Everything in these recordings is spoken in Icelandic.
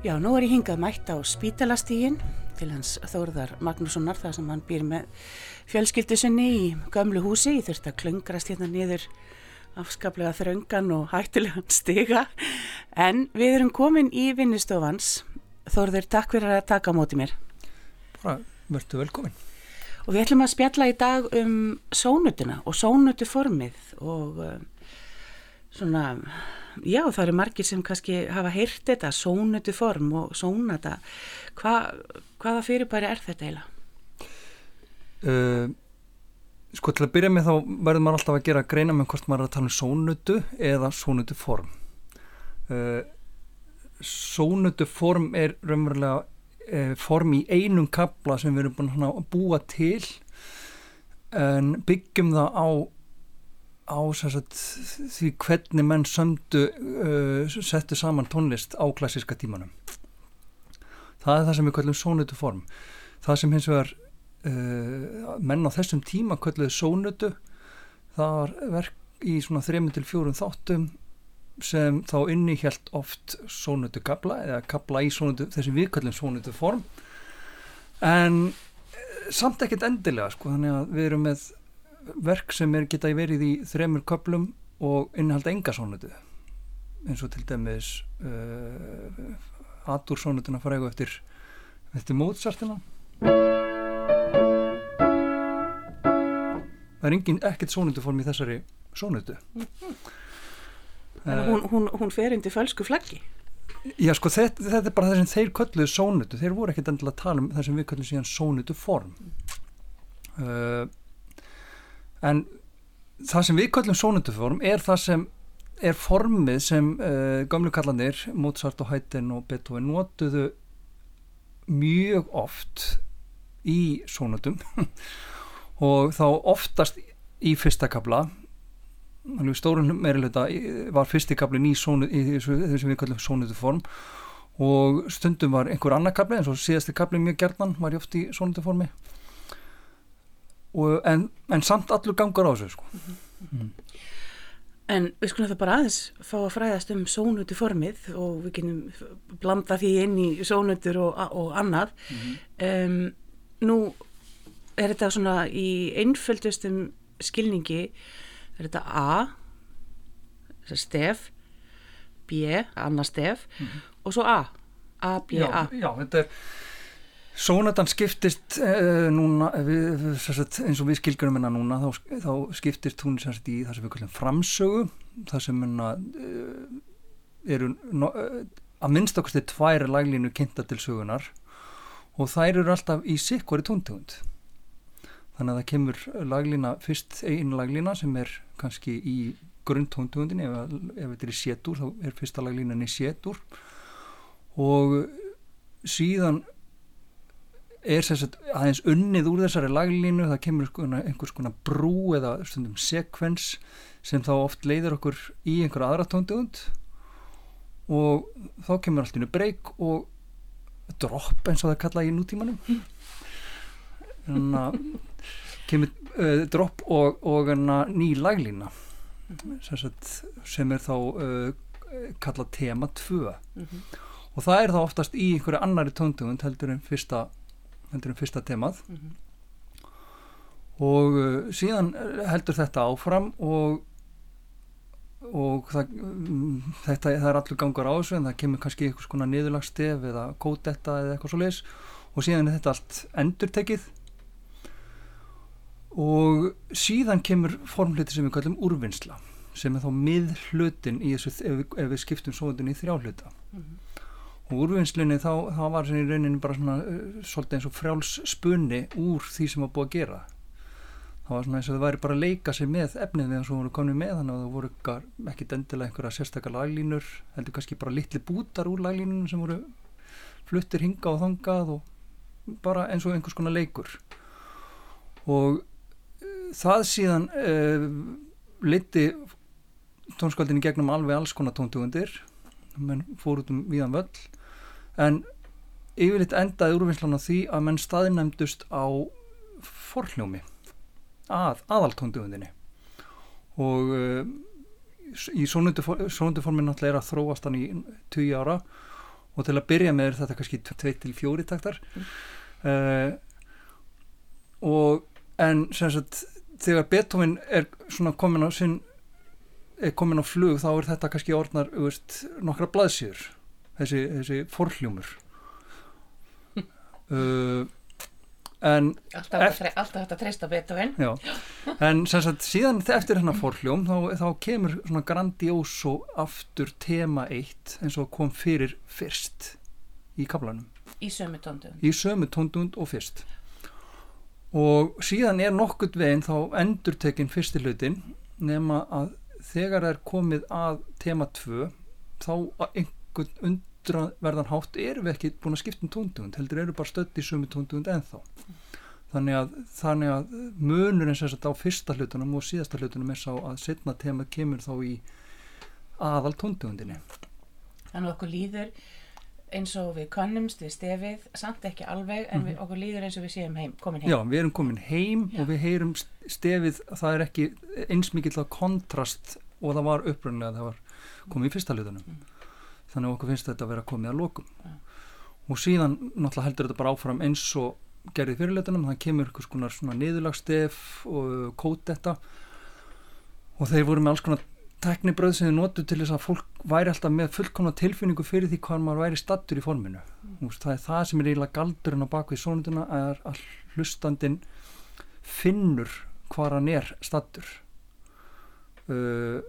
Já, nú er ég hingað mætt á spítalastígin til hans Þórðar Magnússonar þar sem hann býr með fjölskyldu sinni í gömlu húsi. Ég þurfti að klöngrast hérna niður afskaplega þröngan og hættilegan stiga. En við erum komin í vinnustofans. Þórður, takk fyrir að taka á móti mér. Bara verður velkomin. Og við ætlum að spjalla í dag um sónutuna og sónutuformið og uh, svona já það eru margir sem kannski hafa heyrt þetta, sónutu form og sónata, Hva, hvaða fyrirbæri er þetta eiginlega? Uh, sko til að byrja með þá verður maður alltaf að gera að greina með hvort maður er að tala um sónutu eða sónutu form uh, sónutu form er raunverulega uh, form í einum kabla sem við erum búin að búa til en byggjum það á á sagt, því hvernig menn sömdu uh, settu saman tónlist á klassiska tímanum. Það er það sem við kallum sónutu form. Það sem hins vegar uh, menn á þessum tíma kalluðu sónutu það var verk í svona 3-4 þáttum sem þá inni helt oft sónutu kabla eða kabla í sónutu þessi við kallum sónutu form. En uh, samt ekkert endilega sko þannig að við erum með verk sem er geta verið í þremur köplum og innihalda enga sónutu eins og til dæmis uh, Adur sónutuna frægu eftir eftir Mozartina. Það er engin ekkert sónutuform í þessari sónutu Þannig að hún, hún, hún fer indi fölsku flaggi. Já sko þetta, þetta er bara það sem þeir kölluðu sónutu, þeir voru ekkert endilega að tala um það sem við köllum síðan sónutuform uh, en það sem við kallum sónutuform er það sem er formið sem uh, gamlu kallanir Mozart og Haydn og Beethoven notuðu mjög oft í sónutum og þá oftast í fyrsta kabla stórun meiriluta var fyrsti kablin í, í þessu, þessu við kallum sónutuform og stundum var einhver annar kabli eins og síðasti kabli mjög gerðan var ég oft í sónutuformi Og, en, en samt allur gangar á þessu sko. mm. En við skulum það bara aðeins fá að fræðast um sónutu formið og við genum blanda því inn í sónutur og, og annað mm -hmm. um, Nú er þetta svona í einföldustum skilningi er þetta A stef B, annað stef mm -hmm. og svo A A, B, já, A Já, þetta er Sónatan skiptist uh, núna, við, sagt, eins og við skilgjum hennar núna, þá, þá skiptist hún sagt, í það sem við kallum framsögu, það sem hennar uh, eru no, uh, að minnst okkur til tvær laglínu kynnta til sögunar og þær eru alltaf í sikkori tóntegund. Þannig að það kemur laglína, fyrst einn laglína sem er kannski í grunntóntegundin, ef, ef þetta er í sétur, þá er fyrsta laglínan í sétur og síðan er sagt, aðeins unnið úr þessari laglínu það kemur einhvers konar brú eða stundum sekvens sem þá oft leiður okkur í einhverja aðra tóndugund og þá kemur allt innu breyk og dropp eins og það kalla í nútímanum þannig að kemur uh, dropp og, og ný laglína sagt, sem er þá uh, kallað tema 2 mm -hmm. og það er þá oftast í einhverju annari tóndugund heldur en fyrsta heldur um fyrsta temað. Mm -hmm. og uh, síðan heldur þetta áfram og og það, um, þetta, það er allur gangar á þessu en það kemur kannski eitthvað svona niðurlagstef eða kódetta eða eitthvað svo leis og síðan er þetta allt endurtekið. Og síðan kemur formluti sem við kallum úrvinnsla sem er þá miðhlutin í þessu ef við, ef við skiptum sóðun í þrjáhluta mm -hmm úrvinnslunni þá, þá var það í rauninni bara svona uh, svolítið eins og frjáls spunni úr því sem var búið að gera. Það var svona eins og það væri bara að leika sig með efnið við það sem voru komið með þannig að það voru ekki endilega einhverja sérstakar laglínur heldur kannski bara litli bútar úr laglínunum sem voru fluttir hinga og þangað og bara eins og einhvers konar leikur. Og uh, það síðan uh, liti tónskaldinni gegnum alveg alls konar tóntugundir menn fór út um viðan völl en yfirleitt endaði úrvinnslan á því að menn staðinæmdust á forhljómi að aðaltónduðinni og uh, í sónunduformin náttúrulega er að þróast hann í 20 ára. Og til að byrja með þetta kannski 2-4 taktar. Mm. uh, og en sem sagt þegar Beethoven er svona komin á sinn er komin á flug þá er þetta kannski orðnar veist, nokkra blaðsýður þessi, þessi forhljómur uh, en Alltaf, þetta treysta Beethoven. Já, en sem sagt síðan eftir hennar forhljóm þá, þá kemur svona grandiós og aftur tema eitt eins og kom fyrir fyrst í kaplanum, Í sömu tóndum. í sömu tóndund og fyrst og síðan er nokkurt veginn þá endur tekin fyrsti hlutin nema að þegar er komið að tema 2 þá einhvern undraverðan hátt erum við ekki búin að skipta um tóndund heldur eru bara stödd í sömu tóndund ennþá. Þannig að, þannig að munurinn sagt á fyrsta hlutunum og síðasta hlutunum er sá að setna tema kemur þá í aðal tóndundinni Þannig að okkur líður eins og við kannumst við stefið, samt ekki alveg, en við, okkur líður eins og við séum heim, komin heim. Já, við erum komin heim og við heyrum stefið, það er ekki eins mikill að kontrast og það var upprunnilega það var komið í fyrsta hlutunum þannig að okkur finnst þetta að vera komið að lokum. Já. og síðan náttúrulega heldur þetta bara áfram eins og gerði fyrir hlutunum, það kemur einhvers konar svona niðurlagstef og kót þetta. Og þeir voru með alls konar teknibröð sem þið notu til þess að fólk væri alltaf með fullkomna tilfinningu fyrir því hvað maður væri stattur í forminu. Mm. það er það sem er eiginlega galdurinn á bakvið sónunduna er að hlustandin finnur hvað hann er stattur uh,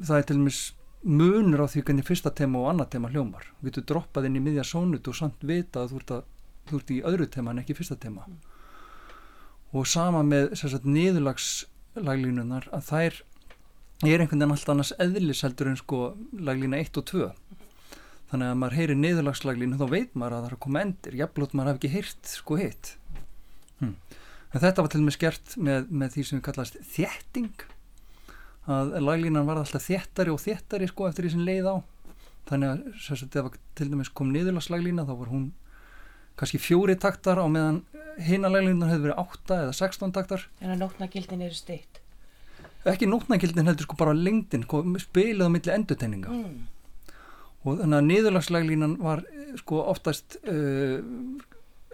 það er til dæmis munur á því hvernig fyrsta tema og annað tema hljómar. Þú getur droppað inn í miðja sónut og samt vita að þú ert, að, þú ert í öðru tema en ekki fyrsta tema. Og sama með sagt, niðurlagslaglinnunar að þær er einhvern veginn allt annars eðlis heldur en sko laglína 1 og 2 þannig að maður heyri niðurlagslaglínu þá veit maður að það er að koma endir jafnblót maður hafi ekki heyrt sko hitt. Hm. en þetta var til og með skert með, með því sem við kallast þétting að laglínan var alltaf þéttari og þéttari sko eftir því sem leið á þannig að sagt, ef til dæmis kom niðurlagslaglína þá var hún kannski fjóri taktar á meðan hinalaglínan hefði verið 8 eða 16 taktar En að nótnagildin eru stytt. ekki nótnagildin heldur sko bara lengdin sko, spilið á milli endurtegninga Mm. og þannig að niðurlagslaglínan var eh, sko oftast uh,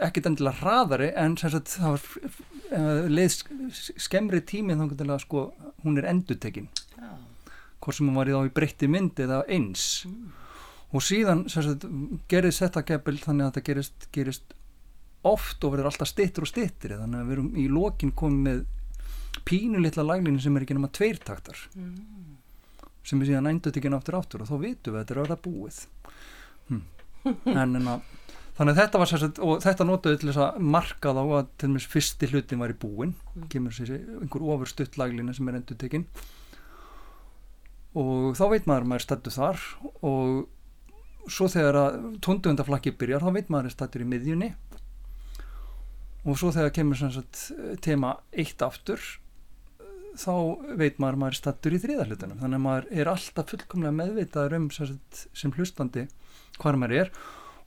ekkit endilega hraðari en sagt það var uh, leið sk- skemmri tími þá til að sko hún er endurtekin Já. hvort sem hún var í þá í breytti mynd eða eins Mm. og síðan sagt gerist þetta keppil þannig að þetta gerist, gerist oft og verður alltaf stittur og stittir þannig að við erum í lokin komið með pínu litla laglínu sem er ekki nema tveir taktar Mm. sem er síðan endurtekin aftur aftur og þá vitum við að þetta er að vera búið hm. en, en að þannig að þetta var sérsett og þetta notaði til þess að marka þá að til dæmis fyrsti hlutin var í búin Mm. kemur sér einhver ofur stutt laglína sem er endurtekin. Og þá veit maður að maður stættu þar og svo þegar að tóndöndaflakki byrjar þá veit maður að stættur í miðjunni. Og svo þegar kemur sem sagt, tema eitt aftur þá veit maður að maður stattur í þriðarhlutunum þannig að maður er alltaf fullkomlega meðvitaður um sem, hlustandi hvað maður er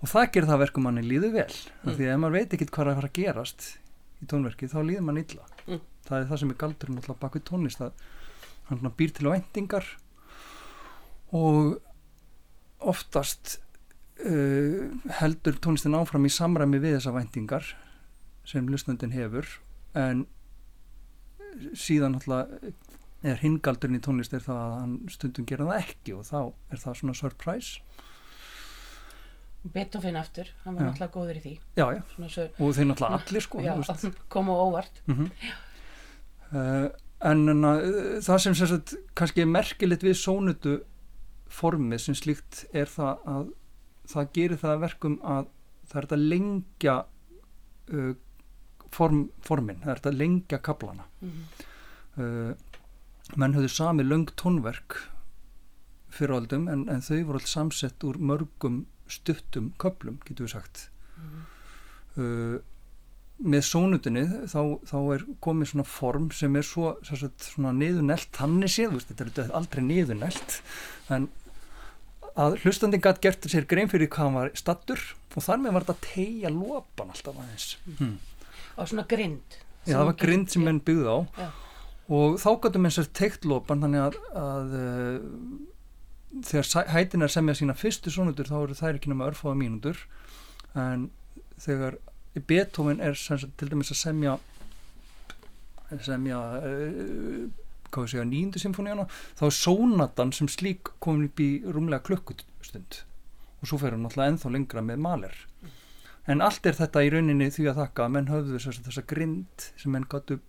og það gerir það verkum manni líðu vel. Mm. því að ef maður veit ekkit hvað er að fara að gerast í tónverki þá líður mann illa. Mm. það er það sem er galdurinn alltaf bak við tónlist að hann býr til væntingar. Og oftast uh, heldur tónlistin áfram í samræmi við þessa væntingar sem hlustandinn hefur. En síðan náttúrulega er hingaldurinn í tónlist er það að hann stundum gera það ekki og þá er það svona surprise Beethoven aftur, hann var náttúrulega góður í því. já, já, svo, og þeir náttúrulega allir sko já, þú veist. kom á óvart. mm uh, en uh, það sem sagt kannski er merkilegt við sónutu formið sem slíkt er það að það gerir það að verkum að það er að lengja uh, form, formin, það er að lengja kaplana Mm. uh, menn höfðu sami löng tónverk fyrir aldum en, en þau voru alls samsett úr mörgum stuttum köplum, getur við sagt Mm. uh, með sónutinni þá, þá er komið svona form sem er svo, sagt, svona niðurnelt þannig séð, þetta er aldrei niðurnelt en að hlustandinn gætt gert sér grein fyrir hvað hann var stattur og þar með var þetta að tegja lopan alltaf aðeins hmm. Og svona grind. Já, það var grind sem menn byggði á Já. og þá gætum eins og teikt lopan þannig að, að uh, þegar hætin er semja sína fyrstu sónutur þá eru þær ekki náma örfáða mínútur. En þegar Beethoven er sagt, til dæmis að semja semja uh, hvað sé ég að nýjundu symfóníana þá er sónatan sem slík komin upp í rúmlega klukkustund. Og svo fer hann alltaf ennþá lengra með maler en allt er þetta í rauninni því að þakka að menn höfðu þessa grind sem menn gáttu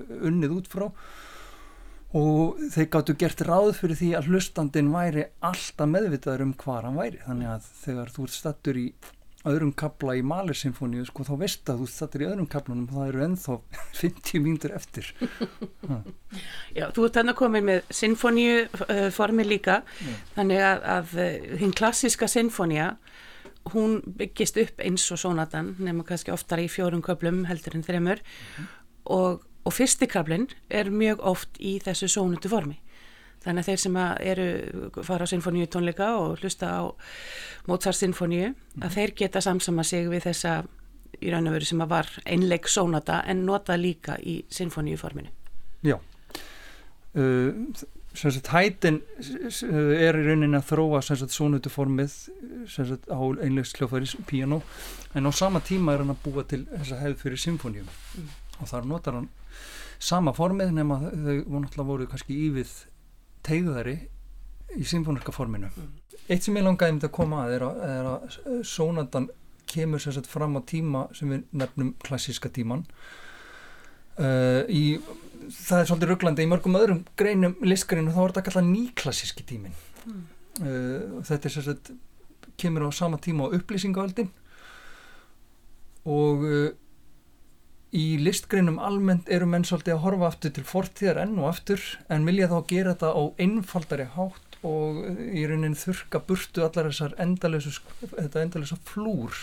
unnið út frá og þeir gáttu gert ráð fyrir því að hlustandin væri alltaf meðvitaður um hvað hann væri. Þannig að þegar þú ert stattur í öðrum kabla í Malersinfóníu sko þá veist að þú stattur í öðrum kablanum það eru ennþá 50 mínútur eftir. Já, þú ert þannig að koma með sinfóníu uh, formi líka. Já. þannig að, að uh, hinn klassiska sinfónia hún byggist upp eins og sónatan nema kannski oftar í fjórum köplum heldur en þreymur mm -hmm. og og fyrstikablinn er mjög oft í þessu sónutu formi þannig að þeir sem að eru fara á sinfoníu tónleika og hlusta á Mozart sinfoníu að mhm. þeir geta samsama sig við þessa í raun og veru sem að var einleik sónata en nota líka í sinfoníu forminu Já uh, Sagt, hætin er í rauninni að þróa sónutu formið sagt, á einlegsljófæris piano en á sama tíma er hann að búa til þessa hefð fyrir symfóníum mm. og þar notar hann sama formið nema þau voru, voru kannski ívið tegðari í symfóniska forminu mm. eitt sem ég langaði um þetta að koma að er að, er að sónandan kemur sérstaklega fram á tíma sem við nefnum klassíska tíman uh, í, það er svolítið rugglandi í mörgum öðrum greinum listgreinum þá er þetta kallað nýklassíski tímin mm. uh, þetta er sérstaklega kemur á sama tíma á upplýsingaöldin og uh, listgreinum almennt eru menn svolítið að horfa aftur til fortíðar enn og aftur en vilja þá gera þetta á einfaldari hátt og í raunin þurka burtu allar þessar endalösu þetta endalösa flúr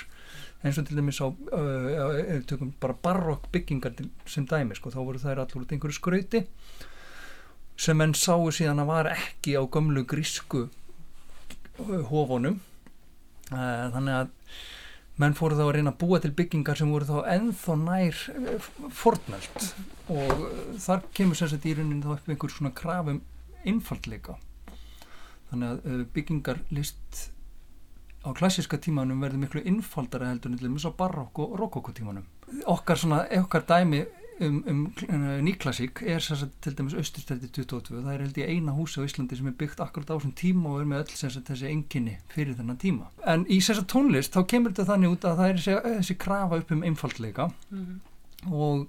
eins og til dæmis á uh, tökum bara barokk byggingar til, sem dæmi sko, þá voru þær allur út einhverju skrauti sem enn sáu síðan að var ekki á gömlu grísku hófonum uh, þannig að menn fóru þá að reyna að búa til byggingar sem voru þá ennþá nær eh, fornælt og eh, þar kemur sérstaklega í rauninni þá upp einhver svona krafum einfaldleika. Þannig að eh, byggingar list á klassiska tímanum verður miklu einfaldara heldur til þess að barokk og rokokko tímanum okkar svona, okkar dæmi um, um nýklassík er sagt, til dæmis Östurstældi 22 það er held ég eina húsi á Íslandi sem er byggt akkurat á þessum tíma og er með öll sagt, þessi enginni fyrir þennan tíma. En í þessar tónlist þá kemur þetta þannig út að það er þessi, þessi krafa upp um einfaldleika. Mm -hmm. og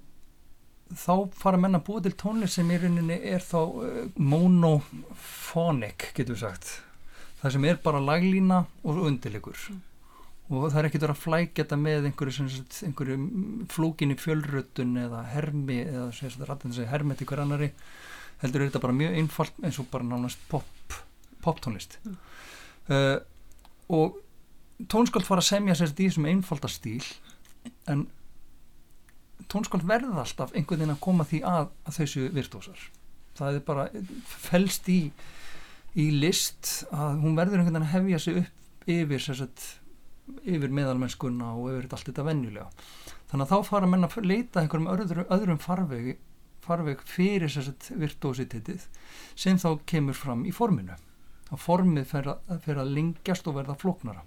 þá fara menna að búa til tónlist sem í rauninni er þá uh, monofónik getur sagt. Það sem er bara laglína og undirleikur. Mm og það er ekkert að flækja þetta með einhverju, einhverju flókinni fjölrötun eða hermi eða sagt, hermet ykkur annari heldur er þetta bara mjög einfalt eins og bara nánast pop, pop tónlist mm. uh, og tónskáld fara að semja sér því sem einfalda stíl en tónskáld verða alltaf einhvern veginn að koma því að, að þessu virtuosar það er bara felst í í list að hún verður einhvern veginn að hefja sig upp yfir sérsett yfir meðalmennskuna og yfir allt þetta venjulega. Þannig að þá fara menn að leita einhverjum öðrum, öðrum farveg, farveg fyrir þess að virtuosititið sem þá kemur fram í forminu. Að formið fer að, fer að lingjast og verða floknara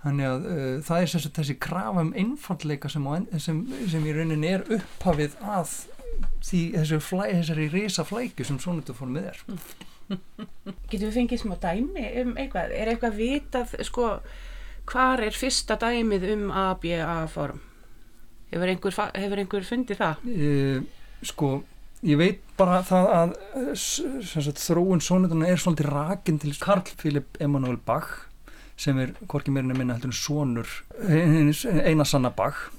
þannig að uh, það er þessi, þessi krafa um einfallleika sem, sem, sem í rauninni er upphafið að því þessari, flæ, þessari reysa flæku sem sonutuformið er Getur við fengið smá dæmi um eitthvað? Er eitthvað vitað, sko, hvar er fyrsta dæmið um ABA form? Hefur einhver, hefur einhver fundið það? E, sko, ég veit bara það að sagt, þróun sónutuna er svolítið rakin til Karl Philipp Emanuel Bach sem er hvorki meirinni minna heldur en sonur eina sanna Bach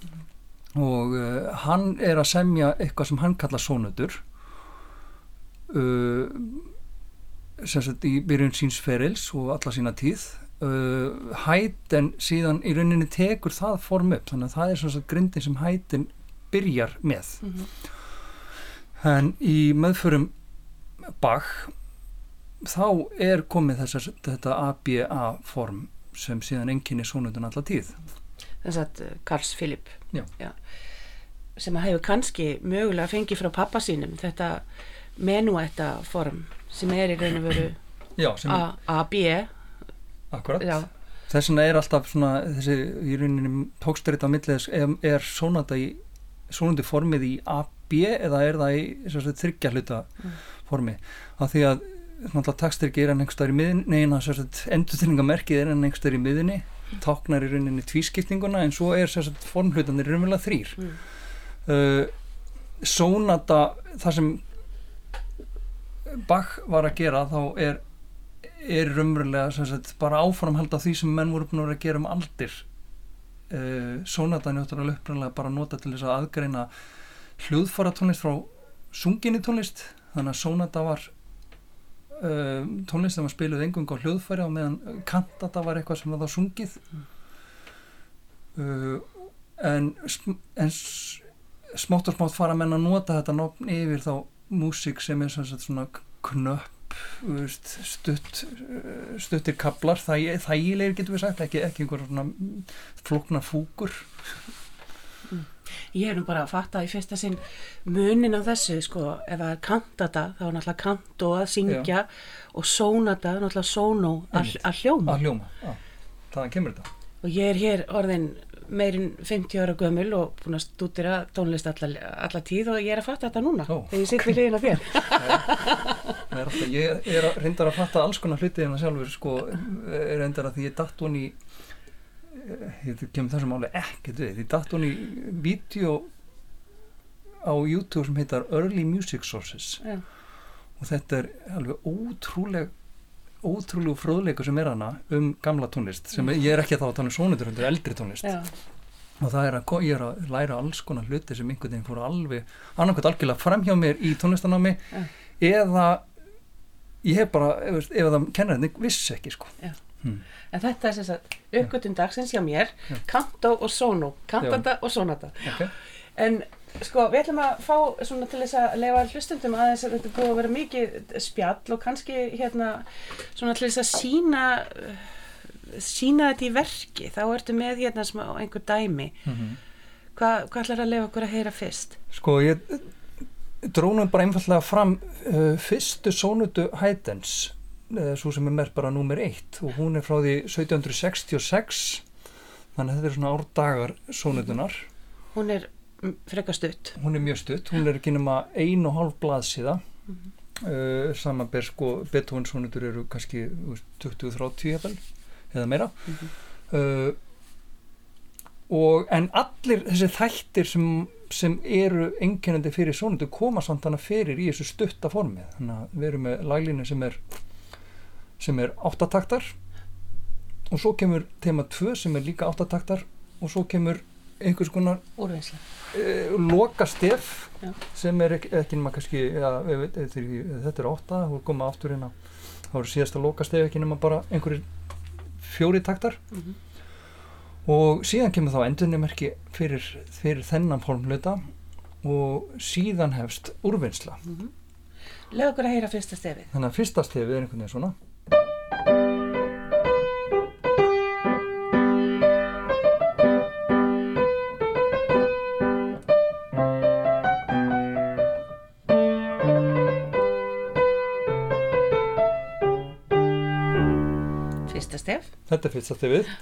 og uh, hann er að semja eitthvað sem hann kalla sónutur uh, sem sagt í byrjun síns ferils og alla sína tíð uh, hætin síðan í rauninni tekur það form upp þannig að það er svona grindin sem hætin byrjar með. Mm -hmm. en í meðförum Bach þá er komið þessar, þetta ABA form sem síðan enginni sónundun alla tíð. Þess að uh, Karls Filip sem að hefur kannski mögulega fengið frá pappa sínum þetta menuetta form sem er í raun og veru Já, sem A, A, B akkurat. Já, þess vegna er alltaf svona þessi í rauninni tókstaritt á milliðis er, er sonata í sonandi formið í A, B eða er það í sem sagt, þryggja hluta formi? Af því að náttúrulega takstyrki er hann einhverstaðar í miðinni neina endurþyrningamerkið er hann einhverstaðar í miðinni táknar í rauninni tvískiptinguna en svo er sem sagt, formhlutanir raunverulega þrýr Mm. uh, sonata það sem Bach var að gera þá er er raunverulega sagt, bara áframhald af því sem menn voru búin að gera um aldir. Uh, sonata njóttur uppræðanlega bara nota til þess að aðgreina hljóðfara tónlist frá sunginni tónlist. Þannig að sonata var uh, tónlist sem var spiluð engung á hljóðfæri og meðan kantata var eitthvað sem var þá sungið. Uh, en, en smátt og smátt fara menn að nota þetta nafn yfir þá músík sem er svona knöpp stutt stuttir kablar, þæ- þægilegir getur við sagt, ekki, ekki einhver svona flókna fúkur. Ég er nú bara að fatta í fyrsta sinn munin á þessu sko, ef það er kantata þá er náttúrulega kanto að syngja og sónata, náttúrulega sónó að, að hljóma. Að hljóma, já, þaðan kemur þetta. Og ég er hér orðin meirinn 50 ára gömul og búin að stúdira tónlist alla, alla tíð og ég er að fatta þetta núna Ó, þegar ég sitt við hliðina á þér. Er alltaf, ég er að, reyndar að fatta alls konar hluti en það sjálfur sko, er reyndar að því ég datt hún í eh, ég kemur þessum máli ekkert við, ég datt hún í vídeo á YouTube sem heitar Early Music Sources. Já. og þetta er alveg ótrúleg ótrúlegu fróðleikur sem er hana um gamla tónlist sem ég er ekki að þá að tala um þetta er eldri tónlist Já. og það er að ég er að læra alls konar hluti sem einhvern veginn fóru alveg annarkvæmt algjörlega fram hjá mér í tónlistanámi Já. eða ég hef bara, ef, ef það kennarinn vissi ekki sko Já. hmm. en þetta er sem sagt uppgötun dagsins hjá mér Já. kanto og sónó, kantata og sónata okay. En sko, við ætlum að fá svona til þess að lefa hlustundum aðeins að þetta er búið að vera mikið spjall og kannski hérna svona til þess að sína sína þetta í verki. Þá ertu með hérna smá einhver dæmi. Mm Hva, hvað ætlar að lefa okkur að heyra fyrst? sko ég drónum bara einfallega fram uh, fyrstu sónutu Haydens uh, svo sem er mér bara númer eitt og hún er frá því 1766 þannig að þetta er svona árdagar sónutunar Hún er frekar stutt. Hún er mjög stutt, hún er ekki nema ein og hálf blaðsíða. Uh, samanber sko Beethoven sonutur eru kannski þú veist, 20-30 jafnvel, eða meira. Mhm. uh, og en allir þessi þættir sem, sem eru einkennandi fyrir sonutur koma samt hana fyrir í þessu stutta formi. Þannig að við erum með laglínu sem er sem er áttataktar og svo kemur tema 2 sem er líka áttataktar og svo kemur einhvers konar Úrvinnsla uh, loka stef Já. sem er ekki, ekki nema kannski ja, ef, ef, ef, þetta er átta og koma aftur inn á þá eru síðasta loka stef ekki nema bara einhverjir fjóri taktar. Mhm. og síðan kemur þá endurnimerki fyrir, fyrir þennan formluta og síðan hefst úrvinnsla. Lefa okkur að heyra fyrsta stefið. Þannig að fyrsta stefið er einhvern veginn svona þetta er fyrsta stefið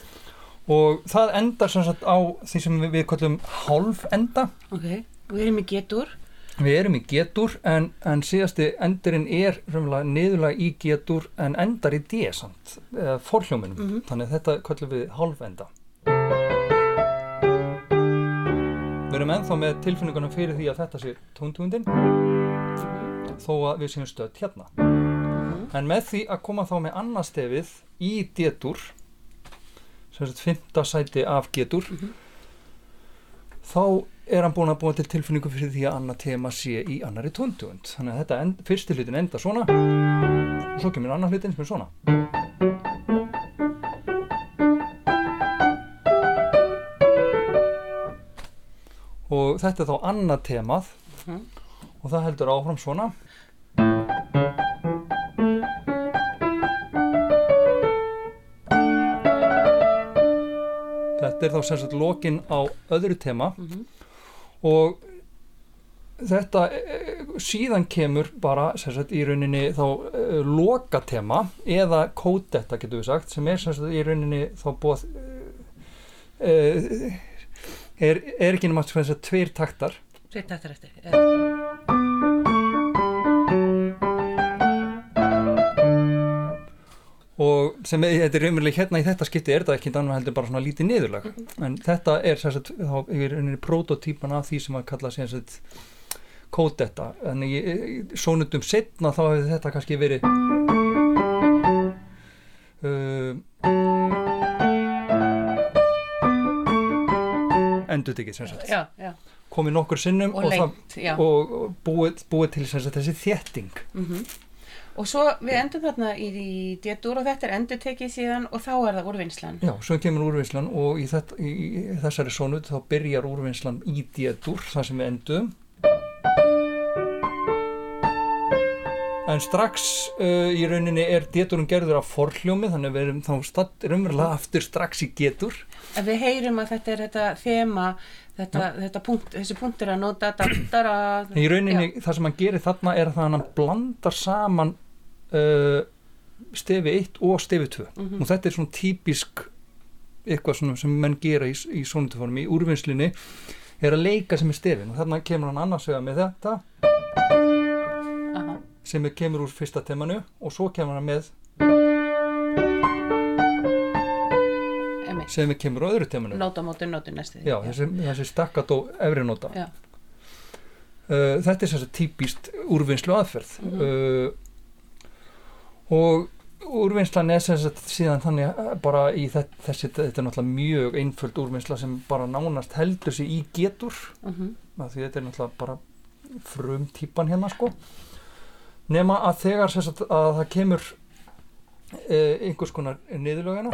og það endar sem sagt á því sem við, við kallum hálf enda Ok, við erum í getur Við erum í getur en, en síðasti endurinn er niðurlega í getur en endar í D samt, eða forhljóminum. Mhm. Þannig að þetta kallum við hálfenda. Við erum ennþá með tilfinningunum fyrir því að þetta sé tóntúndin þó að við séum stödd hérna. En með því að koma þá með annað stefið í sem sagt fymta sæti af getur, þá er hann búin að búa til tilfinningu fyrir því að annað tema sé í annari tóntugund. Þannig að þetta end, fyrsti hlutin enda svona og svo kemur annar hlutin sem er svona. Og þetta er þá annað temað Mhm. og það heldur áfram svona. Þetta er þá sem sagt lokin á öðru tema Mhm. og þetta eh, síðan kemur bara sagt, í rauninni þá uh, lokatema eða kódetta getur við sagt sem er sagt, í rauninni þá búið uh, er, er ekki náttúrulega tveir taktar Tveir taktar eftir Já. Og sem er, þetta er raunverulega hérna í þetta skipti er þetta ekki annað heldur bara svona lítið niðurlag. En þetta er sagt þá er rauninni prototípan af því sem að kalla sagt kódetta. En í sónutum setna þá hefur þetta kannski verið uh, endur ekki já. komið nokkur sinnum Og og, lengt, og og búið, búið til sagt þessi þétting. Mm Og svo við endum þarna í, í D-dur og þetta er endur tekið síðan og þá er það úrvinnslan. Já, svo kemur úrvinnslan og í, þetta, í, þessari sónut þá byrjar úrvinnslan í D-dur, það sem við endum en strax uh, í rauninni er D-durinn gerður af forhljómi þannig að við erum þá raunverulega aftur strax í G-dur En við heyrum að þetta er þetta þema, þetta, þetta punkt, þessi punktur að nota dattara. í rauninni það sem hann gerir þarna er að hann blandar saman uh, stefi 1 og stefi 2 Mhm. og þetta er svona típisk eitthvað svona sem menn gera í, í sónutuformi í úrvinnslinni er að leika sem er stefin og þarna kemur hann annars vegar með þetta Aha. sem er, kemur úr fyrsta temanu og svo kemur hann með sem er kemur á öðru temanu Nóta móti nóti næstu. já, þessi, þessi stakkat og efri nota uh, þetta er þessi típist úrvinnslu aðferð Mhm. uh, og úrvinnslan er sem sagt síðan þannig uh, bara í þetta, þessi, þetta er náttúrulega mjög einföld úrvinnsla sem bara nánast heldur sig í getur. Mhm. af því þetta er náttúrulega bara frum típan hérna sko. Nema að þegar sem sagt, að það kemur uh, einhvers konar niðurlögina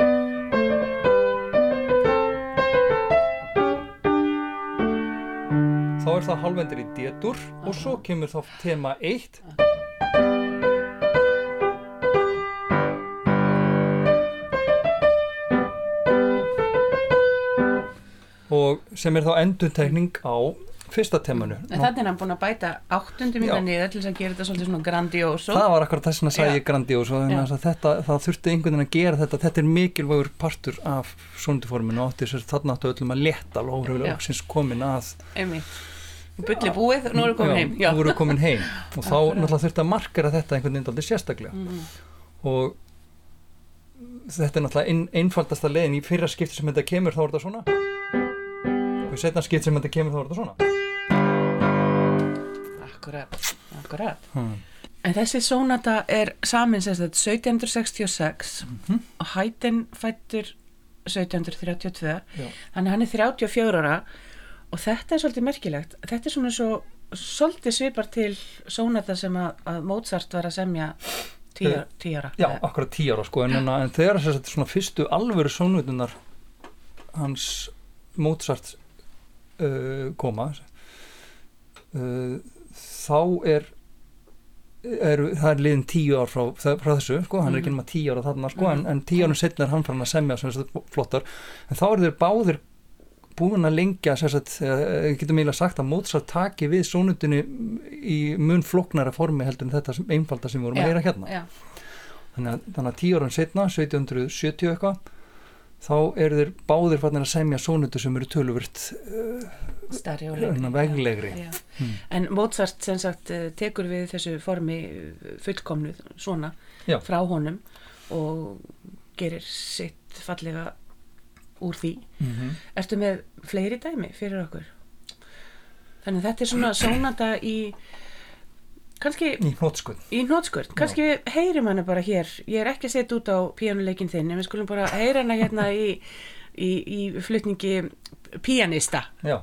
þá er það halvendur í D-dur og svo kemur þá tema 1 og sem er þá endurtekning á fyrsta temanu. En þannig er hann búin að bæta áttundu mínu niður til þess að gera þetta svolítið svona grandioso. það var akkurat þess að ég grandiós og það þurfti einhvern veginn að gera þetta. Þetta er mikilvægur partur af sondiforminu og þarna áttu öllum að leta lóðröfulega Já. loksins komin að Einmitt. Bulli búið, nú erum við komin heim. Já, nú við komin heim. Og þá náttúrulega þurfti að markera þetta einhvern veginn aldrei sérstaklega. Mhm. og þetta er náttúrulega ein, einfaldasta leiðin. Í fyrra skipti sem þetta kemur þá er þetta svona í setna skipti sem þetta kemur þá er þetta svona Akkurat, akkurat. hmm. En þessi sónata er samin sem sagt 1766 Mhm. og hætin fættur 1732 Já. þannig hann er 34 ára og þetta er svolítið merkilegt þetta er svona svo svolítið svipar til sónata sem að, að Mozart var að semja 10 Eh, ára Já, akkurat tíu ára sko en, en, þegar þess að svona fyrstu alvöru sónutunar hans Mozart uh, koma uh, þá er er, það er liðin tíu ár frá, frá þessu, sko, hann er ekki Mhm. nema tíu ára þarna, sko, en, Mhm. en tíu árum setna er hann farin að semja sem sagt flottar, en þá eru þeir báðir búin að lengja uh, getum eiginlega sagt að Mozart taki við sónutunni í mun floknara formi heldur en þetta einfalda sem vorum að heyra hérna já, þannig að, þannig að tíu árum setna 1770 eitthvað þá eru þeir báðir fannir að semja sónutu sem eru töluvert uh, veglegri. Já. Hmm. En Mozart sem sagt eh, tekur við þessu formi eh, fullkomnu svona Já. frá honum og gerir sitt fallega úr því. mm -hmm. Ertu með fleiri dæmi fyrir okkur? Þannig þetta er svona sónata í kannski í hnótskurt, kannski við heyrim hana bara hér. Ég er ekki að setja út á píanuleikin þinn en við skulum bara heyra hana hérna í, í, í flutningi píanista já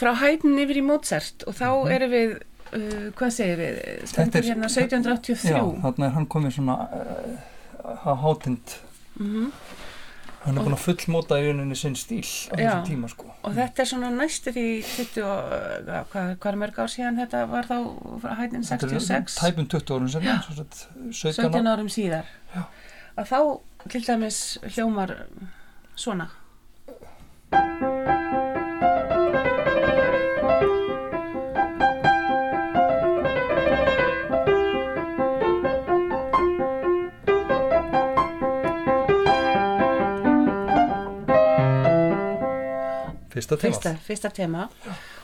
frá hættin yfir í Mozart og þá Mhm. erum við, uh, hvað segir við, stendur er- hérna 1783. Já, þarna er hann komið svona uh, að hátind Mhm. hann er búin að fullmóta í rauninni sinn stíl á þessum tíma sko Og þetta er svona næstu því 20 og, uh, hvað, hvað er mörg ár síðan þetta var þá er 66? tæpum 20 árum sem 17 17 árum síðar. Já. Að þá til dæmis hljómar svona. Fyrsta tema. Fyrsta, fyrsta tema.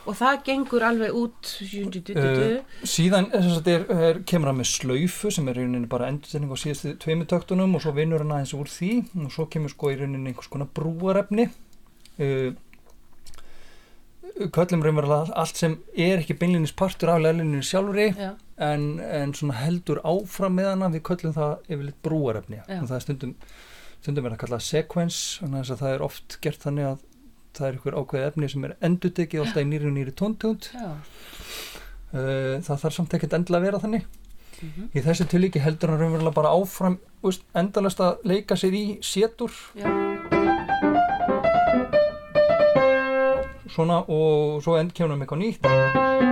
Og það gengur alveg út, Uh, síðan eh, er, er, kemur hann með slaufu sem er í rauninni bara endurtegning á síðustu tveimu töktunum og svo vinnur hann aðeins úr því. Og svo kemur sko í rauninni einhvers konar brúarefni. Uh, köllum raunverulega allt sem er ekki beinlinis partur af leilinu sjálfri Já, en, en heldur áfram með hana. Við köllum það yfirleitt brúarefni. Já. og það er stundum stundum er að kalla sequence þannig að það er oft gert þannig að það er ykkur ákveðið efni sem er endutekið alltaf í nýri og nýri tóntugund já. Uh, það þarf samt ekkert endilega að vera þannig. Mhm. í þessu tilíki heldur hann raunverulega bara áfram úst, endalast að leika sér í sétur Já, svona og svo end kemur hann með eitthvað nýtt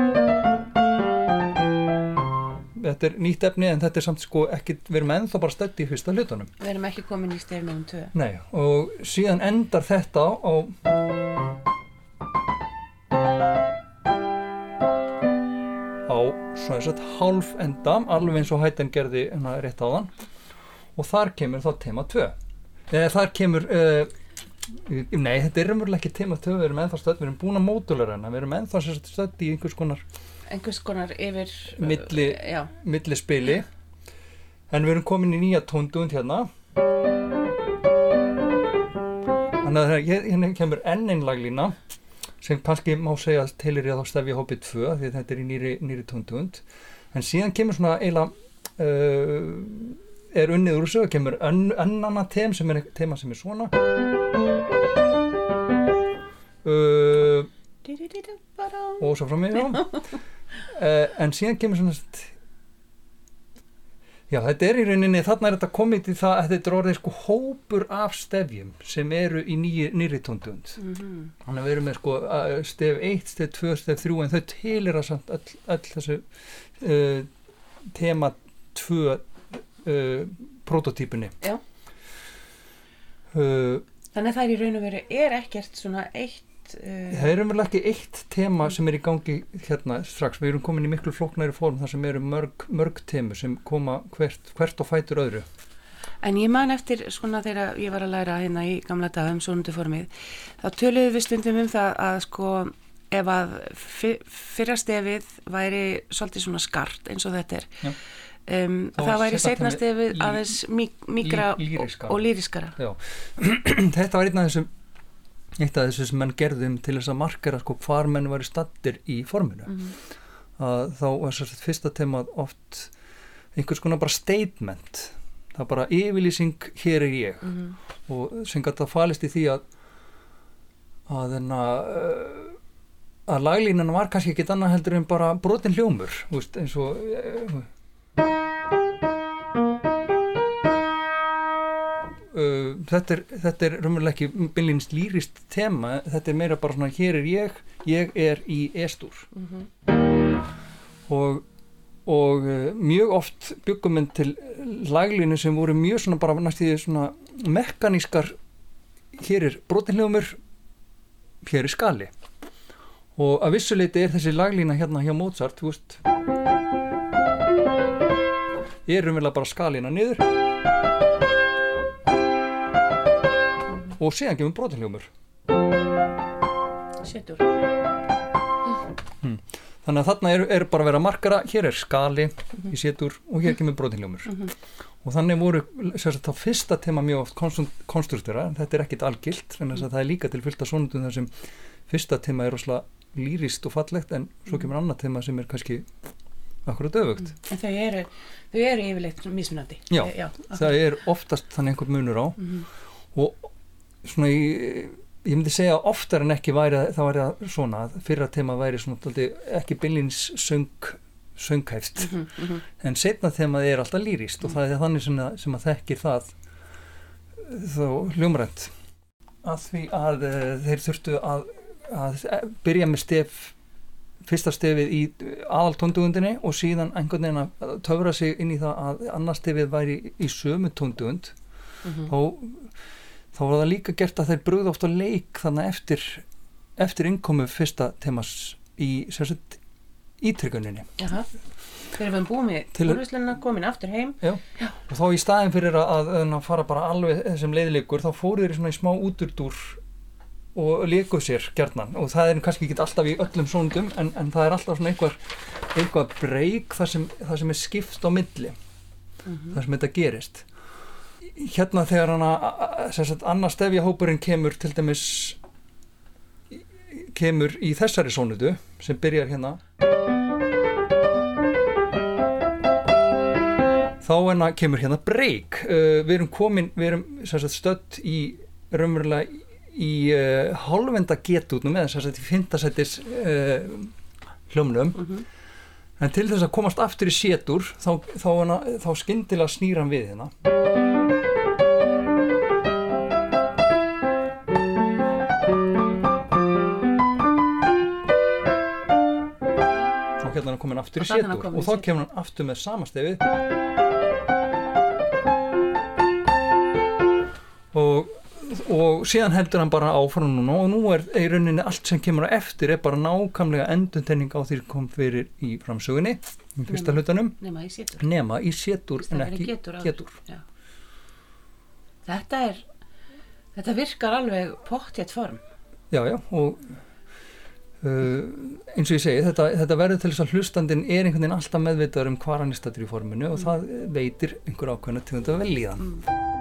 þetta er nýtt efni en þetta er samt sko ekkit við erum ennþá bara stödd í fyrsta hlutunum. Við erum ekki komin í stefnum 2. Nei, og síðan endar þetta á á svona þess að hálf enda alveg eins og hættin gerði hérna rétt á þann og þar kemur þá tema 2 eða þar kemur uh, nei, þetta er umverulega ekki tema 2 við erum ennþá stödd, við erum búin að mótulega hana við erum ennþá stödd í einhvers konar Einhvers konar yfir... Milli- Já, millispili. En við erum komin í nýja tóndugund hérna. Þannig að hér- hérna kemur enn einn laglína sem kannski má segja að til er ég þá stefja hópið 2 því að þetta er í nýri, nýri tóndugund en síðan kemur svona eiginlega uh, er unnið úr þessu og kemur önn, önnana tem sem er tema sem er svona. Uh, og svo frá mig já. uh, en síðan kemur svona já þetta er í rauninni þarna er þetta komið til það að þetta er orðið sko hópur af stefjum sem eru í nýri, tóndund Mhm. þannig að við erum með sko uh, stef 1, stef 2, stef 3 en þau tilir að samt öll, öll þessu uh, tema 2 uh, prototípunni Já. Þannig að það er í raun og veru er ekkert svona eitt uh, Það er umverulega ekki eitt tema sem er í gangi hérna strax, við erum komin í miklu flóknæri form þar sem eru mörg, mörg temu sem koma hvert, hvert og fætur öðru. En ég man eftir svona þegar ég var að læra hérna í gamla dagum svonundu formið þá töluðum við stundum um það að sko ef að fyr, fyrra stefið væri svolítið svona skart eins og þetta er um, Þá það væri setna stefið aðeins lýriskara. og, og lýriskara þetta var einn af þessum eitt af þessu sem menn gerðum til þess að markera sko hvar menn væri stattir í forminu. Mm að þá var svo fyrsta tema oft einhvers konar bara statement. Það er bara yfirlýsing hér er ég. -hmm. og sem gæti að falist í því að að þenn að að laglínan var kannski ekkit annað heldur en bara brotin hljómur eins og uh, þetta er þetta er raunverulega ekki byrlinst lýrist tema, þetta er meira bara svona hér er ég, ég er í estúr og og uh, mjög oft byggum við til laglínu sem voru mjög svona bara næstíði svona mekanískar hér er brotinhljómur hér er skali. Og að vissuleiti er þessi laglína hérna hjá Mozart þú veist ég er umvel bara skalina niður og síðan gefum brotinhljómur Setur. Þannig að þarna er, er bara að vera markara hér er skali í setur og hér kemur brotinhljómur Mhm. og þannig voru sérstaklega þá fyrsta tema mjög oft konstruktera, en þetta er ekkit algilt þess að það er líka til fylgta svonundum þar sem fyrsta tema er rosalega lýrist og fallegt en svo kemur annað tema sem er kannski akkurat öfugt. En þau eru, þau eru yfirleitt mismunandi. Já, já það er oftast þannig einhvern munur á. Mm og svona í ég myndi segja oftar en ekki væri að- það væri að svona, að fyrra tema væri svona dálítið, ekki bylins söng, sönghæft Mhm, mhm. en setna þemað er alltaf lýrist og það er þannig sem að, sem að þekkir það þó hljómrænt að því að uh, þeir þurftu að, að byrja með stef fyrsta stefið í aðaltóndugundinni og síðan einhvern veginn að töfra sig inn í það að annars stefið væri í sömu tóndugund Mhm. þá, þá var það líka gert að þeir brugðu oft á leik þannig eftir, eftir innkomu fyrsta temas í sérsett ítrygguninni Jaha. Þegar við erum búið með úrvislunna komin aftur heim. Og þá í staðin fyrir að, að, fara bara alveg þessum leiðleikur þá fóru þeir svona í smá úturdúr og leikuð sér gjarnan. Og það er kannski ekki alltaf í öllum sóndum en, en það er alltaf svona einhver, einhver breyk það sem, sem er skipt á milli. Mhm. það sem þetta gerist hérna þegar hana sem sagt, annar stefja hópurinn kemur til dæmis kemur í þessari sónutu sem byrjar hérna. Þá enna kemur hérna breyk uh, við erum komin, við erum sagt, stödd í raunverulega í uh, hálfenda getútnum eða sagt í fintasættis uh, hljómnum. Mhm. en til þess að komast aftur í sétur þá, þá, þá skyndilega snýr hann við hérna hann komin aftur í Og sétur og í þá kemur hann aftur með samastefið og og síðan heldur hann bara áfram núna. Og nú er í rauninni allt sem kemur á eftir er bara nákvæmlega endurtenning á því sem kom fyrir í framsögunni í fyrsta Nema. hlutanum. Nema í sétur nema í sétur en ekki getur getur. Þetta er Þetta virkar alveg pottjætt form. Já já og eins og ég segi þetta, þetta verður til þess að hlustandinn er einhvern veginn alltaf meðvitaður um hvað hann er stættur í forminu og það veitir einhver ákveðna tegund að velja hann mm.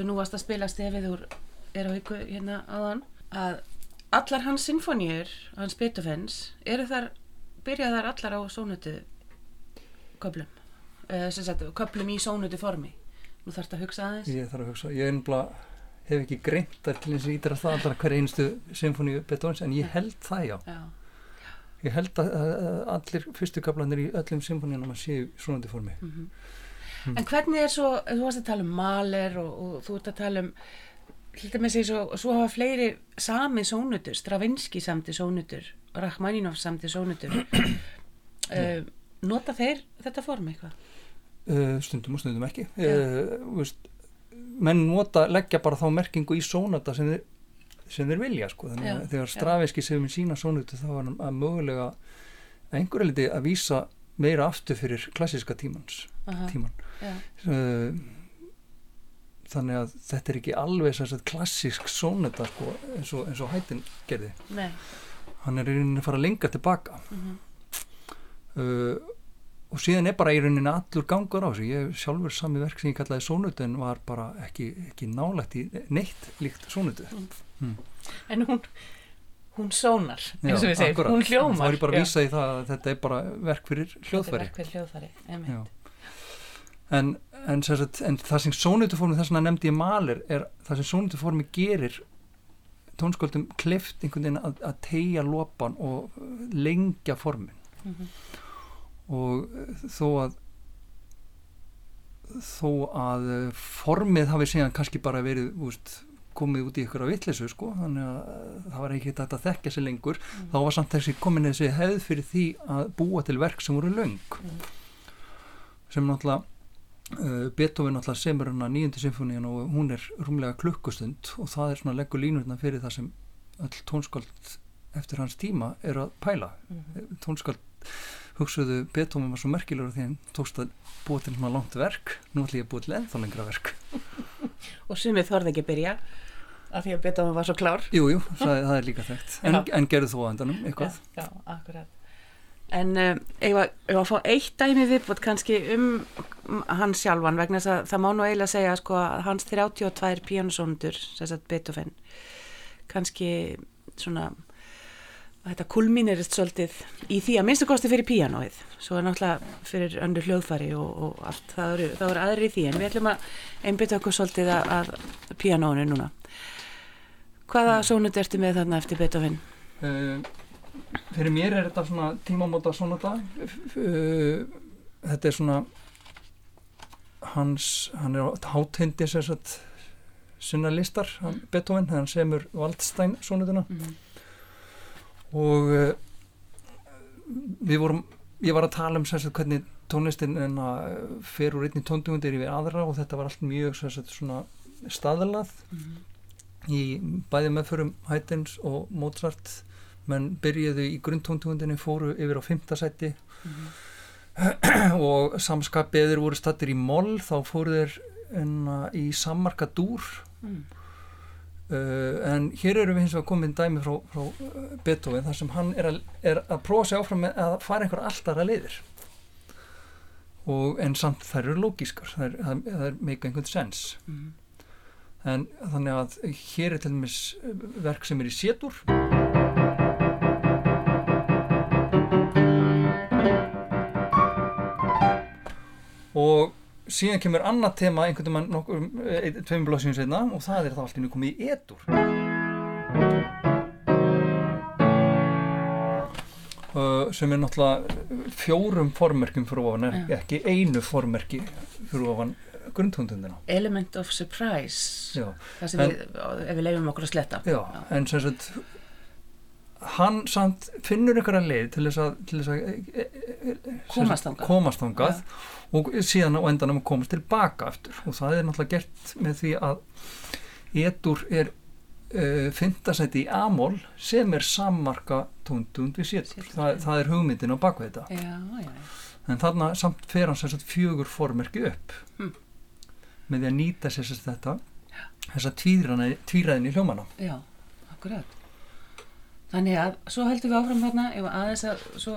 Eins og nú varst að spila stefið úr er á ykkur hérna áðan að allar hans sinfoníur hans Beethovens eru þar byrja þar allar á sónutu köplum sem sagt köplum í sónutu formi. Nú þarfst að hugsa aðeins. Ég þarf að hugsa, ég ennbla hef ekki greint þar til þess að ídra það allar hver einstu symfóníu Beethovens en ég held það já. Já, ég held að, að allir fyrstu kaplanir í öllum symfóníunum að séu til formi. Mhm. En hvernig er svo, þú varst að tala um Mahler og, og þú ert að tala um hlita með sig svo, svo hafa fleiri sami sónutur, Stravinsky samti sónutur, Rachmaninov samti sónutur uh, nota þeir þetta form eitthvað? uh, stundum og stundum ekki uh, veist, menn nota, leggja bara þá merkingu í sónata sem þeir, sem þeir vilja sko. þannig að þegar. Stravinski segir með sína sónutu þá var hann að mögulega að einhverja liti að vísa meira aftur fyrir klassiska tímans Aha, tíman uh, þannig að þetta er ekki alveg sagt klassisk sónata sko, eins eins og hættin gerði. Nei. Hann er í rauninni að fara lengra tilbaka. Mhm, uh, og síðan er bara í rauninni allur gangur á sig ég sjálfur sami verk sem ég kallaði sónutu en var bara ekki, ekki nálægt í neitt líkt sónutu En hún, hún sónar, eins og við segjum, hún hljómar. þá er ég bara að vísa í það að þetta er bara verk fyrir Þetta er hljóðfæri. verk fyrir hljóðfæri, en, en, sagt, en það sem sónutuformi þess að nefndi ég malir er það sem sónutuformi gerir tónsköldum kleift einhvern veginn að, að tegja lopan og uh, lengja formin. Mhm. og uh, þó að þó að uh, formið hafi síðan kannski bara verið úst, komið út í ykkur af vitleysu sko, þannig að uh, það var ekki þetta að þekkja sig lengur. Þá var samt þessi komin þessi hefð fyrir því að búa til verk sem voru löng. Mm. sem náttúrulega uh, Beethoven náttúrulega semur hana nýjöndu symfóníun og hún er rúmlega klukkustund og það er svona leggur línurna fyrir það sem öll tónskáld eftir hans tíma er að pæla. Mhm. tónskáld hugsuðu Beethoven var svo merkilegur því hann tókst að búa til svona langt verk. Nú ætlum ég að búa til ennþá lengra verk Og sumið þorði ekki að byrja af því að Beethoven var svo klár. Jújú, jú, það, það er líka þekkt en, en gerðu þú á endanum eitthvað Já, já, akkurat. En um, að ef að fá eitt dæmi viðbútt kannski um hann sjálfan vegna þess að það má nú eiginlega segja sko að hans 32 píanusónundur, þess að Beethoven, kannski svona þetta kulminirist svolítið í því að minnstu kosti fyrir píanóið. Svo er náttúrulega fyrir öndur hljóðfæri og, og allt, það eru, það eru aðri í því en við ætlum að einbytta okkur svolítið að, að píanóinu núna. Hvaða sónut ertu með þarna eftir Beethoven? uh, fyrir mér er þetta svona tímamóta sonata uh, þetta er svona hans hann er hátindi sem sagt sinna listar, Beethoven hann semur Waldstein sonutuna Mm. Og uh, við vorum ég var að tala um sagt hvernig tónlistin en að fer úr einni tóndungundir yfir aðra og þetta var allt mjög sagt svona staðlað Mm. í bæði meðförum Hættins og Mozart menn byrjuðu í grunntóntugundinni fóru yfir á fymtasætti Mhm. og samskapið þeir voru stattir í moll þá fóru þeir enna, í sammarka dúr Mm. Uh, en hér eru við hins vegar komin dæmi frá, frá uh, Beethoven þar sem hann er að, er að prófa sig áfram með að fara einhver alltara leiðir. Og en samt þær eru lógískar það er, það, það er make einhvern sens Mm. en þannig að hér er til dæmis verk sem er í sétur og síðan kemur annað tema einhvern veginn nokkur eh, tveim blóðsins einna og það er þá allt innu komið í etur. Uh, sem er náttúrulega fjórum formerkjum fyrir ofan er Já. ekki einu formerki fyrir ofan grundtundundina Element of surprise. Já. það sem En- við, ef við leifum okkur að sletta. Já, en sem sagt hann samt finnur einhverja leið til þess að, til þess að e, e, e, sem Komast og síðan á endanum að komast tilbaka aftur. Og það er náttúrulega gert með því að etur er uh, fyndasæti í amól sem er sammarka tóndund við sétur, Sétur, það, er hugmyndin á baku þetta. Já, já, en þarna samt fer hann sem sagt fjögur formerki upp. Hmm. með því að nýta sér sem sagt þetta. Þessa tvíræðin í hljómana já, akkurat. Þannig að svo heldum við áfram þarna ef aðeins að svo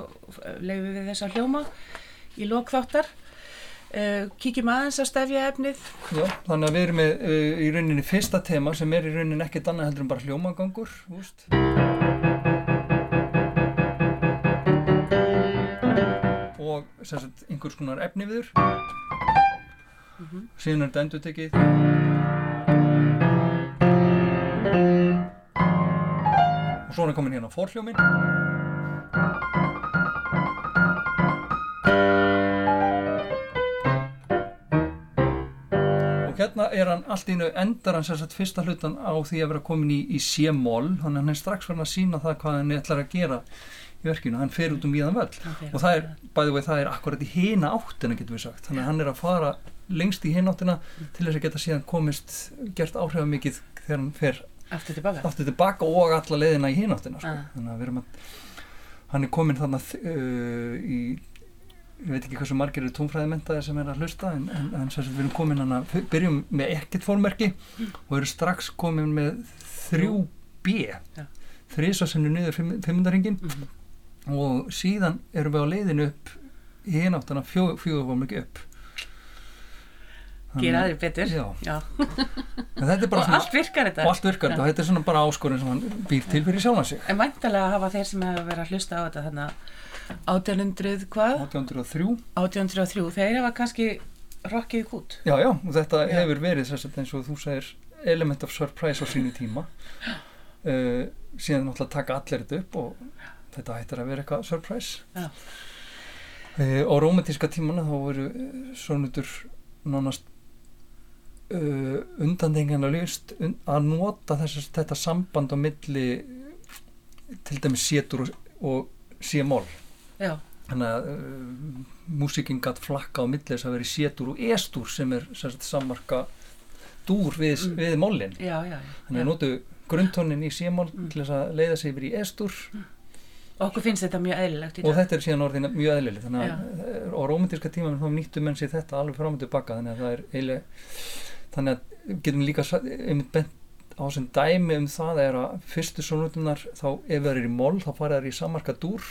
leifum við þess að hljóma í lókþáttar Uh, kíkjum aðeins á stefja efnið. Já, þannig að við erum með uh, í rauninni fyrsta tema sem er í rauninni ekkert annað heldur en bara hljómagangur, úst. Og sagt einhvers konar efni viður. Mm -hmm. Síðan er þetta endur tekið. Og svo er komin hérna fórhljóminn. Er hann allt í nau endar hann sérstaklega fyrsta hlutan á því að vera komin í, í C-moll. Þannig að hann er strax verið að sína það hvað hann ætlar að gera í verkinu, hann fer út um víðan völl. Og það er, bæði vegi, það er akkurat í hina áttina getur við sagt, þannig að hann er að fara lengst í hina áttina til þess að geta síðan komist, gert áhrifamikið þegar hann fer aftur tilbaka, aftur tilbaka og alla leiðina í hina áttina sko. ah. þannig að við erum að hann er komin þarna uh, í ég veit ekki hversu margir eru tónfræði mentaðir sem er að hlusta en, en, en sem við erum komin hann að byrjum með ekkert fórmerki og eru strax komin með þrjú B. Ja. þrísasennu niður fimmundarhingin mm -hmm. og síðan erum við á leiðinu upp í hináttan að fjóðfórmerki upp. Gera þér betur. Já. Já. og allt virkar þetta. Og allt virkar þetta. Og þetta er svona bara áskorinn sem hann býr til fyrir sjálfa sig. En vantilega hafa þeir sem hefur verið að hlusta á þetta þannig að 1800 hvað? 1803 1803, þeir hefa kannski rockið út Já, já, og þetta já. hefur verið að eins og þú segir element of surprise á sínu tíma uh, síðan náttúrulega taka allir þetta upp og þetta hættir að vera eitthvað surprise uh, á romantíska tímana þá voru svonutur nánast uh, undandengjan að löst un, að nota þess, þetta samband á milli til dæmis sétur og, og sémól Já. Þannig að uh, músikinn gætt flakka á millis að vera í sétur og estur sem er sagt, sammarka dúr við, mm. við mólin þannig að notu grundtónin í sémól mm. til þess að leiða sig yfir í estur. Mm. okkur finnst þetta mjög eðlilegt og þetta er síðan orðin mjög eðlilegt. Að Já. á romantíska tíma þá nýttu menn sér þetta alveg fram og tilbaka þannig að það er eiginlega þannig að getum líka einmitt bent á sem dæmi um það er að fyrstu sónutunar þá ef það er í mól þá fara það í samarka dúr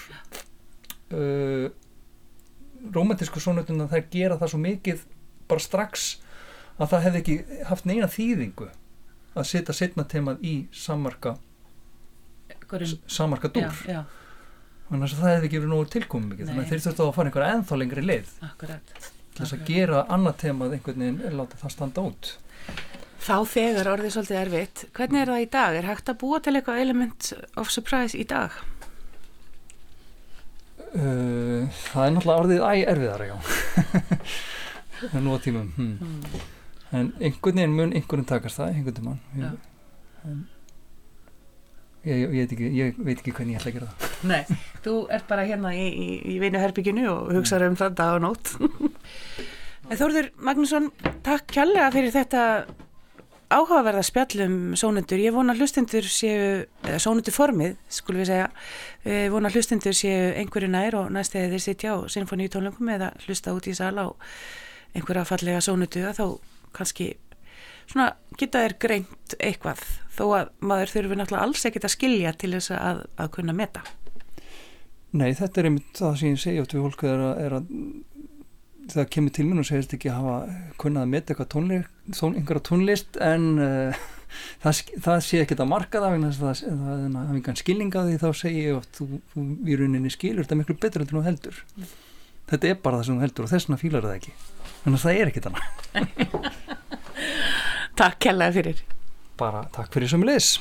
uh, romantísku sónutuna þær gera það svo mikið bara strax að það hefði ekki haft neina þýðingu að setja setna temað í samarka samarka dúr já, já. þannig að það hefði ekki verið nógu tilkomið mikið þannig að þeir þurftu að fara einhverja ennþá lengri leið Akkurat. til þess að gera annað temað einhvern veginn er látað það standa út Þá þegar orðið svolítið erfitt hvernig er það í dag? Er hægt að búa til eitthvað element of surprise í dag? Uh, það er náttúrulega orðið æg erfiðar það er nú á tímum hmm. Mm. en einhvern veginn mun einhvern takast það einhvern tíman ég, ég, ég, veit ekki, ég veit ekki hvernig ég ætla að gera það. Nei, þú ert bara hérna í, í, í vinuherbygginu og hugsaður um það dag og nótt. Þórður Magnússon takk kjallega fyrir þetta áhugaverða spjallum sónundur. Ég vona hlustundur séu, eða sónundur formið, skulum við segja, ég vona hlustundur séu einhverju nær og næst eða þeir sitja á sinfoníutónlengum eða hlusta út í sala og einhverja fallega sónundu að þá kannski svona geta þér greint eitthvað þó að maður þurfi náttúrulega alls ekkit að skilja til þess að, að kunna meta. Nei, þetta er einmitt það sem ég segja við hólku er að, er að það kemur til mér og segist ekki að hafa kunnað að meta eitthvað tónlist, tón, einhverja tónlist en uh, það, það sé ekki að marka það vegna þess að það er einhvern skilning að því þá segir ég að þú, þú í rauninni skilur þetta miklu betur en þú heldur. Mm. þetta er bara það sem þú heldur og þess vegna fílar það ekki. Þannig að það er ekki þannig Takk kellaði fyrir. Bara takk fyrir sem ég leys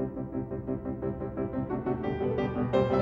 Thank you.